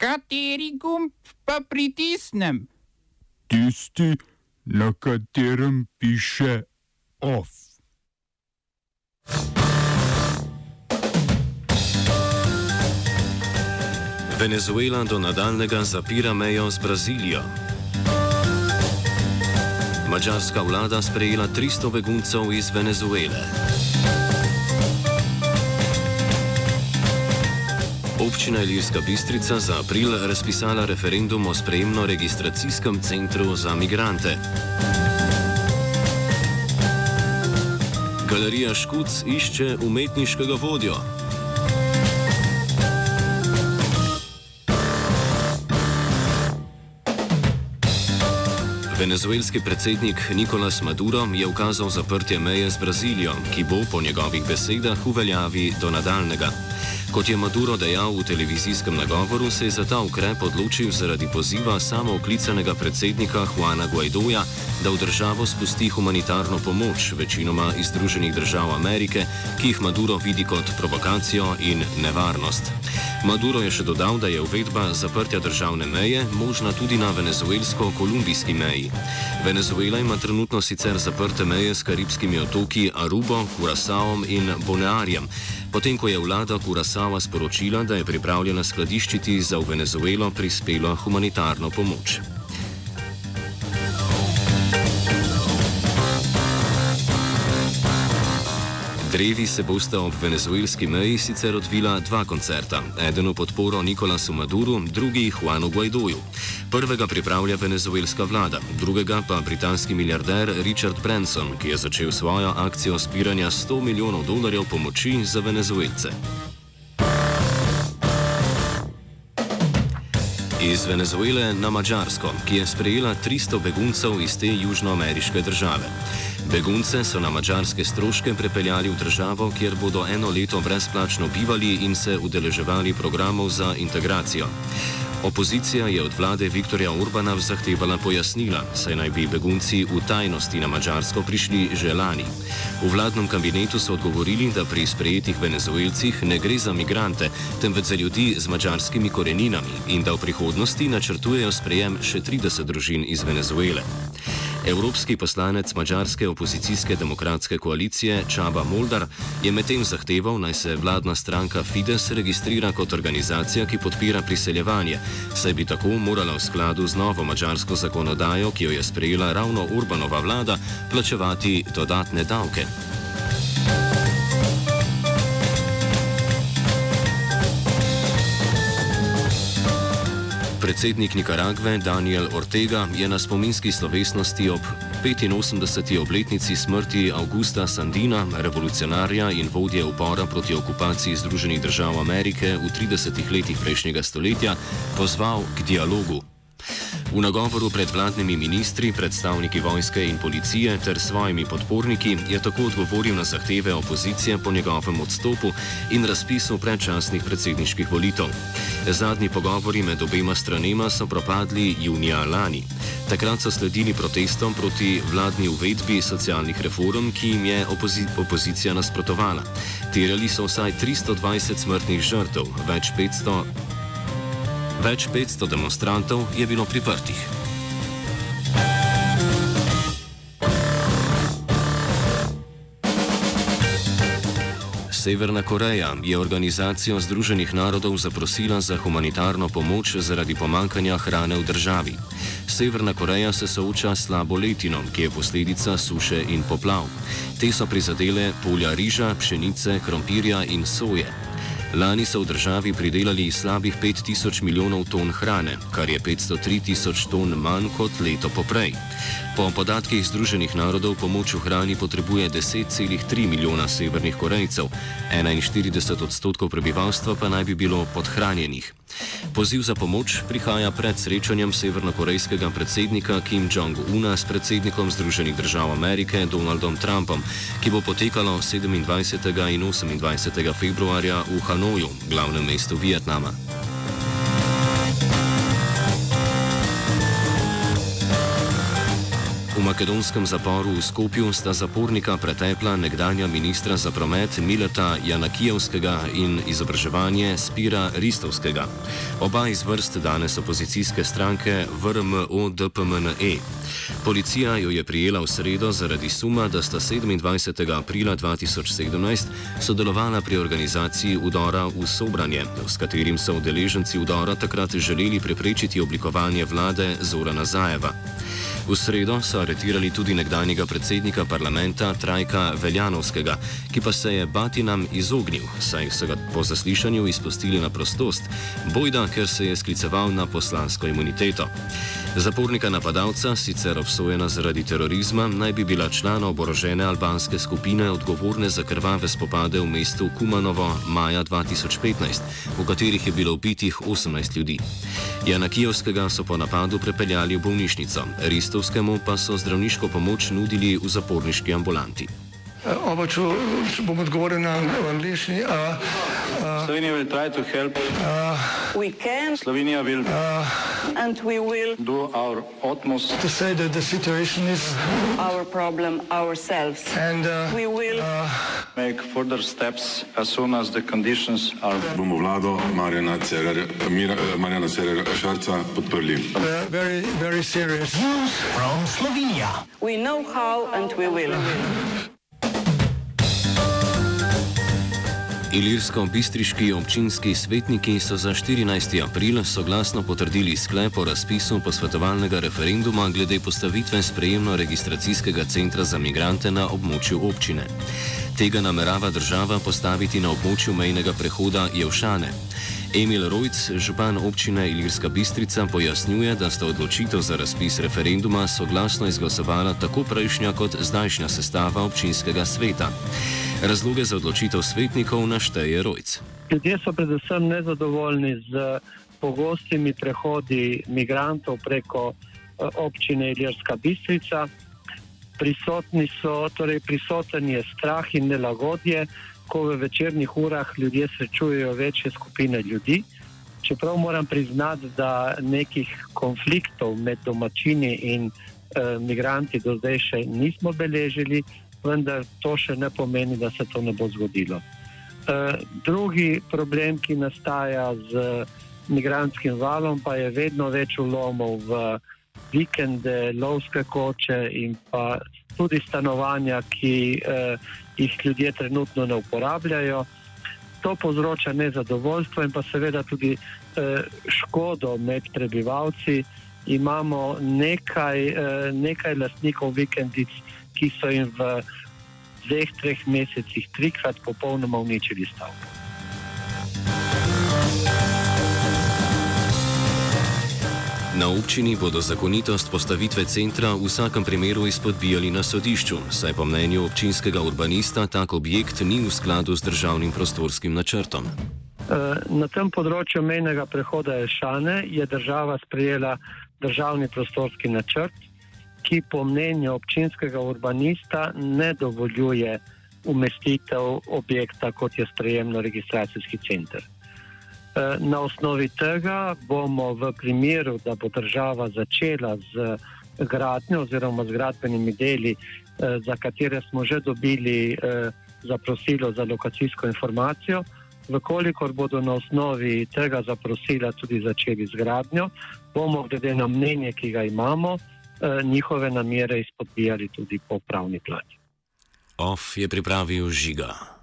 Kateri gumb pa pritisnem? Tisti, na katerem piše OF. Venezuela do nadaljnega zapira mejo z Brazilijo. Mačarska vlada sprejela 300 beguncev iz Venezuele. Občina Ilirska Bistrica za april razpisala referendum o sprejemno-registracijskem centru za migrante. Galerija Škuc išče umetniškega vodjo. Venezuelski predsednik Nicolas Maduro je ukazal zaprtje meje z Brazilijo, ki bo po njegovih besedah v veljavi do nadaljnega. Kot je Maduro dejal v televizijskem nagovoru, se je za ta ukrep odločil zaradi poziva samooklicanega predsednika Juana Guaidoja, da v državo spusti humanitarno pomoč, večinoma iz Združenih držav Amerike, ki jih Maduro vidi kot provokacijo in nevarnost. Maduro je še dodal, da je uvedba zaprtja državne meje možna tudi na venezuelsko-kolumbijski meji. Venezuela ima trenutno sicer zaprte meje s karibskimi otoki Arubo, Curaçaom in Bonearjem, potem ko je vlada Curaçao sporočila, da je pripravljena skladiščiti za v Venezuelo prispelo humanitarno pomoč. Drevi se bosta ob venezuelski meji sicer odvila dva koncerta. Eden v podporo Nikolasu Maduru, drugi Juanu Guaidoju. Prvega pripravlja venezuelska vlada, drugega pa britanski milijarder Richard Branson, ki je začel svojo akcijo zbiranja 100 milijonov dolarjev pomoči za venezuelce. Iz Venezuele na Mačarsko, ki je sprejela 300 beguncev iz te južnoameriške države. Begunce so na mačarske stroške prepeljali v državo, kjer bodo eno leto brezplačno bivali in se udeleževali programov za integracijo. Opozicija je od vlade Viktorja Urbana zahtevala pojasnila, saj naj bi begunci v tajnosti na Mačarsko prišli že lani. V vladnem kabinetu so odgovorili, da pri sprejetih venezuelcih ne gre za migrante, temveč za ljudi z mačarskimi koreninami in da v prihodnosti načrtujejo sprejem še 30 družin iz Venezuele. Evropski poslanec mačarske opozicijske demokratske koalicije Čaba Moldar je medtem zahteval, naj se vladna stranka Fides registrira kot organizacija, ki podpira priseljevanje, saj bi tako morala v skladu z novo mačarsko zakonodajo, ki jo je sprejela ravno Urbanova vlada, plačevati dodatne davke. Predsednik Nikaragve Daniel Ortega je na spominski slovesnosti ob 85. obletnici smrti Augusta Sandina, revolucionarja in vodje upora proti okupaciji Združenih držav Amerike v 30. letih prejšnjega stoletja, pozval k dialogu. V nagovoru pred vladnimi ministri, predstavniki vojske in policije ter svojimi podporniki je tako odgovoril na zahteve opozicije po njegovem odstopu in razpisu predčasnih predsedniških volitev. Zadnji pogovori med obema stranema so propadli junija lani. Takrat so sledili protestom proti vladni uvedbi socialnih reform, ki jim je opozi opozicija nasprotovala. Terjali so vsaj 320 smrtnih žrtev, več 500. Več 500 demonstrantov je bilo priprtih. Severna Koreja je organizacijo Združenih narodov zaprosila za humanitarno pomoč zaradi pomankanja hrane v državi. Severna Koreja se sooča s slabo letino, ki je posledica suše in poplav. Te so prizadele polja riža, pšenice, krompirja in soje. Lani so v državi pridelali slabih 5000 milijonov ton hrane, kar je 503 tisoč ton manj kot leto poprej. Po podatkih Združenih narodov pomoč v hrani potrebuje 10,3 milijona severnih Korejcev, 41 odstotkov prebivalstva pa naj bi bilo podhranjenih. Poziv za pomoč prihaja pred srečanjem severnokorejskega predsednika Kim Jong-una s predsednikom Združenih držav Amerike Donaldom Trumpom, ki bo potekalo 27. in 28. februarja v Hanoju, glavnem mestu Vietnama. V makedonskem zaporu v Skopju sta zapornika pretepla nekdanja ministra za promet Mileta Janakijevskega in izobraževanje Spira Ristovskega. Oba iz vrst danes opozicijske stranke VRMO-DPMNE. Policija jo je prijela v sredo zaradi suma, da sta 27. aprila 2017 sodelovala pri organizaciji udora v Sobranje, s katerim so udeleženci udora takrat želeli preprečiti oblikovanje vlade Zora Nazajeva. V sredo so aretirali tudi nekdanjega predsednika parlamenta Trajka Veljanovskega, ki pa se je Batinam izognil, saj so ga po zaslišanju izpustili na prostost, bojda, ker se je skliceval na poslansko imuniteto. Zapornika napadalca, sicer obsojena zaradi terorizma, naj bi bila člana oborožene albanske skupine odgovorne za krvave spopade v mestu Kumanovo maja 2015, v katerih je bilo ubitih 18 ljudi. Jana Kijovskega so po napadu prepeljali v bolnišnico, Ristovskemu pa so zdravniško pomoč nudili v zaporniški ambulanti. Oba, če, če bom odgovoril na angliški. Slovenija will try to help. We can Slovenija will and we will do our utmost To say that the situation is our problem ourselves. and uh, We will make further steps as soon as the conditions are bomo vlado Marjana eh, Marjana Cererja Šarca podprli. uh, very, very serious. we know how and we will. Ilirsko-bistriški občinski svetniki so za 14. april soglasno potrdili sklep o razpisu posvetovalnega referenduma glede postavitve sprejemno-registracijskega centra za migrante na območju občine. Tega namerava država postaviti na območju mejnega prehoda Jevšane. Emil Rojc, župan občine Ilirska Bistrica, pojasnjuje, da sta odločitev za razpis referenduma soglasno izglasovala tako prejšnja kot zdajšnja sestava občinskega sveta. Razloge za odločitev svetnikov našteje Rojc. Ljudje so predvsem nezadovoljni z pogostimi prehodi migrantov preko eh, občine Iljerska Bistrica. Prisotni so, torej prisoten je strah in nelagodje, ko v večernih urah ljudje srečujejo večje skupine ljudi. Čeprav moram priznati, da nekih konfliktov med domačini in eh, migranti do zdaj še nismo beležili, vendar to še ne pomeni, da se to ne bo zgodilo. Eh, drugi problem, ki nastaja z migranskim valom, pa je vedno več ulomov v vikende, lovske koče in pa tudi stanovanja, ki eh, jih ljudje trenutno ne uporabljajo. To povzroča nezadovoljstvo in pa seveda tudi eh, škodo med prebivalci. Imamo nekaj, eh, nekaj lastnikov vikendic, ki so jim v dveh, treh mesecih trikrat popolnoma uničili stavbo. Na občini bodo zakonitost postavitve centra v vsakem primeru izpodbijali na sodišču, saj po mnenju občinskega urbanista tak objekt ni v skladu z državnim prostorskim načrtom. Eh, Na tem področju mejnega prehoda Elšane je država sprejela državni prostorski načrt, ki po mnenju občinskega urbanista ne dovoljuje umestitev objekta kot je sprejemno-registracijski center. Eh, Na osnovi tega bomo v primeru, da bo država začela z gradnjo oziroma z gradbenimi deli, eh, za katere smo že dobili eh, zaprosilo za lokacijsko informacijo, Vkolikor bodo na osnovi tega zaprosila tudi začeli z gradnjo, bomo glede na mnenje, ki ga imamo, njihove namere izpodbijali tudi po pravni plati. OF je pripravil žiga.